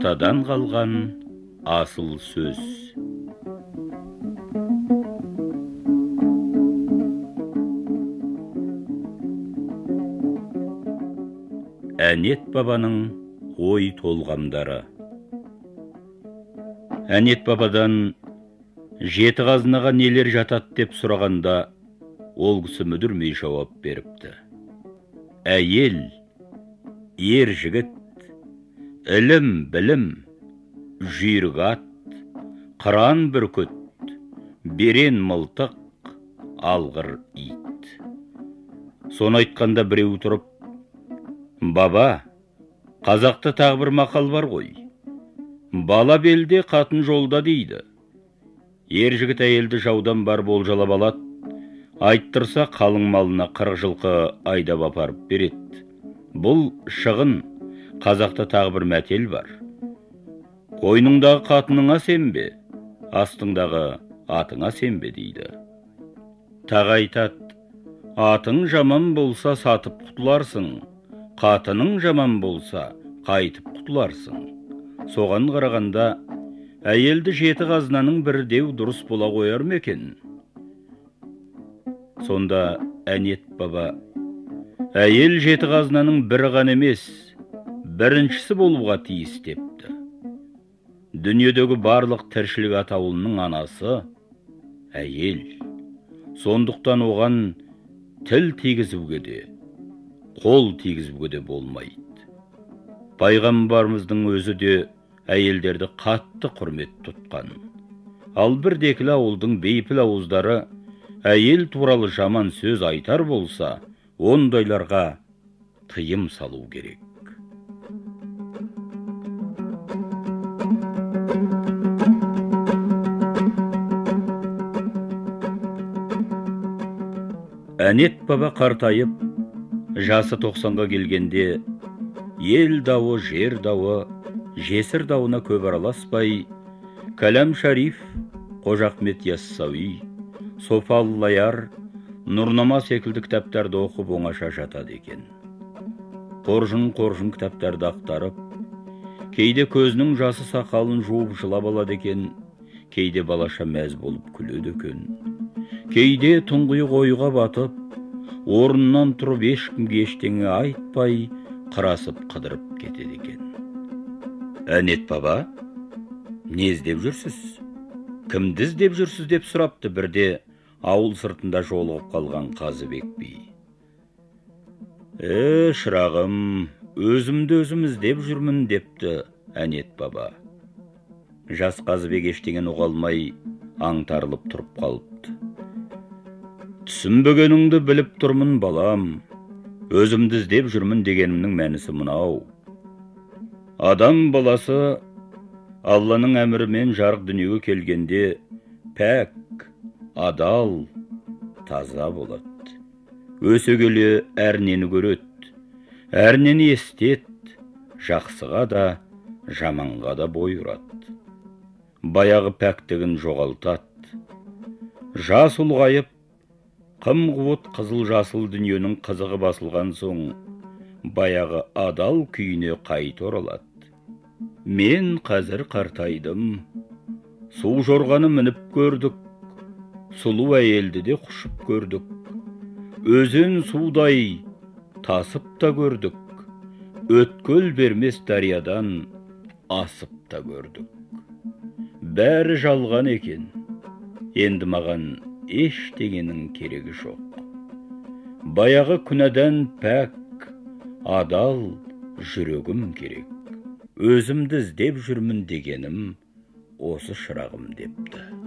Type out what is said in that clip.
атадан қалған асыл сөз. Әнет бабаның ой толғамдары. Әнет бабадан жеті қазынаға нелер жатады деп сұрағанда ол кісі мүдірмей жауап беріпті. Әйел ер жігіт ілім білім жүйрік ат қыран бүркіт берен мылтық алғыр ит. Соны айтқанда біреу тұрып баба қазақта тағы бір мақал бар ғой. Бала белде қатын жолда дейді. Ер жігіт әйелді жаудан бар болжалап алады. Айттырса қалың малына қырық жылқы айдап апарып береді. Бұл шығын қазақта тағы бір мәтел бар. Қойныңдағы қатыныңа сенбе астыңдағы атыңа сенбе дейді. Тағы айтады атың жаман болса сатып құтыларсың қатының жаман болса қайтып құтыларсың. Соған қарағанда әйелді жеті қазынаның бірі деу дұрыс бола қояр ма екен? Сонда әнет баба әйел жеті қазынаның бірі ғана емес біріншісі болуға тиіс депті. Дүниедегі барлық тіршілік атаулының анасы әйел. Сондықтан оған тіл тигізуге де қол тигізуге де болмайды. Пайғамбарымыздың өзі де әйелдерді қатты құрмет тұтқан. Ал бірдекілі ауылдың бейпіл ауыздары әйел туралы жаман сөз айтар болса ондайларға тыйым салу керек. Әнет баба қартайып жасы тоқсанға келгенде ел дауы жер дауы жесір дауына көп араласпай кәләм шариф қожа ахмет яссауи софаллаяр нұрнама секілді кітаптарды оқып оңаша жатады екен. Қоржын қоржын кітаптарды ақтарып кейде көзінің жасы сақалын жуып жылап алады екен кейде балаша мәз болып күледі екен. Кейде тұңғиық ойға батып орнынан тұрып ешкімге ештеңе айтпай қырасып қыдырып кетеді екен. Әнет баба не іздеп жүрсіз? Кімді іздеп жүрсіз деп сұрапты бірде ауыл сыртында жолығып қалған қазыбек би. Е шырағым өзімді өзім іздеп жүрмін депті әнет баба. Жас қазыбек ештеңені ұға алмай аңтарылып тұрып қалыпты. Түсінбегеніңді біліп тұрмын балам. Өзімді іздеп жүрмін дегенімнің мәнісі мынау. Адам баласы алланың әмірімен жарық дүниеге келгенде пәк адал таза болады. Өсе келе әрнені көреді. Әрнені естет жақсыға да жаманға да бой ұрады баяғы пәктігін жоғалтады жас ұлғайып қым қуыт қызыл жасыл дүниенің қызығы басылған соң баяғы адал күйіне қайта оралады мен қазір қартайдым. Су жорғаны мініп көрдік. Сұлу әйелді де құшып көрдік. Өзен судай тасып та көрдік. Өткел бермес дариядан асып та көрдік. Бәрі жалған екен. Енді маған ештеңенің керегі жоқ. Баяғы күнәдан пәк адал жүрегім керек. Өзімді іздеп жүрмін дегенім осы шырағым депті.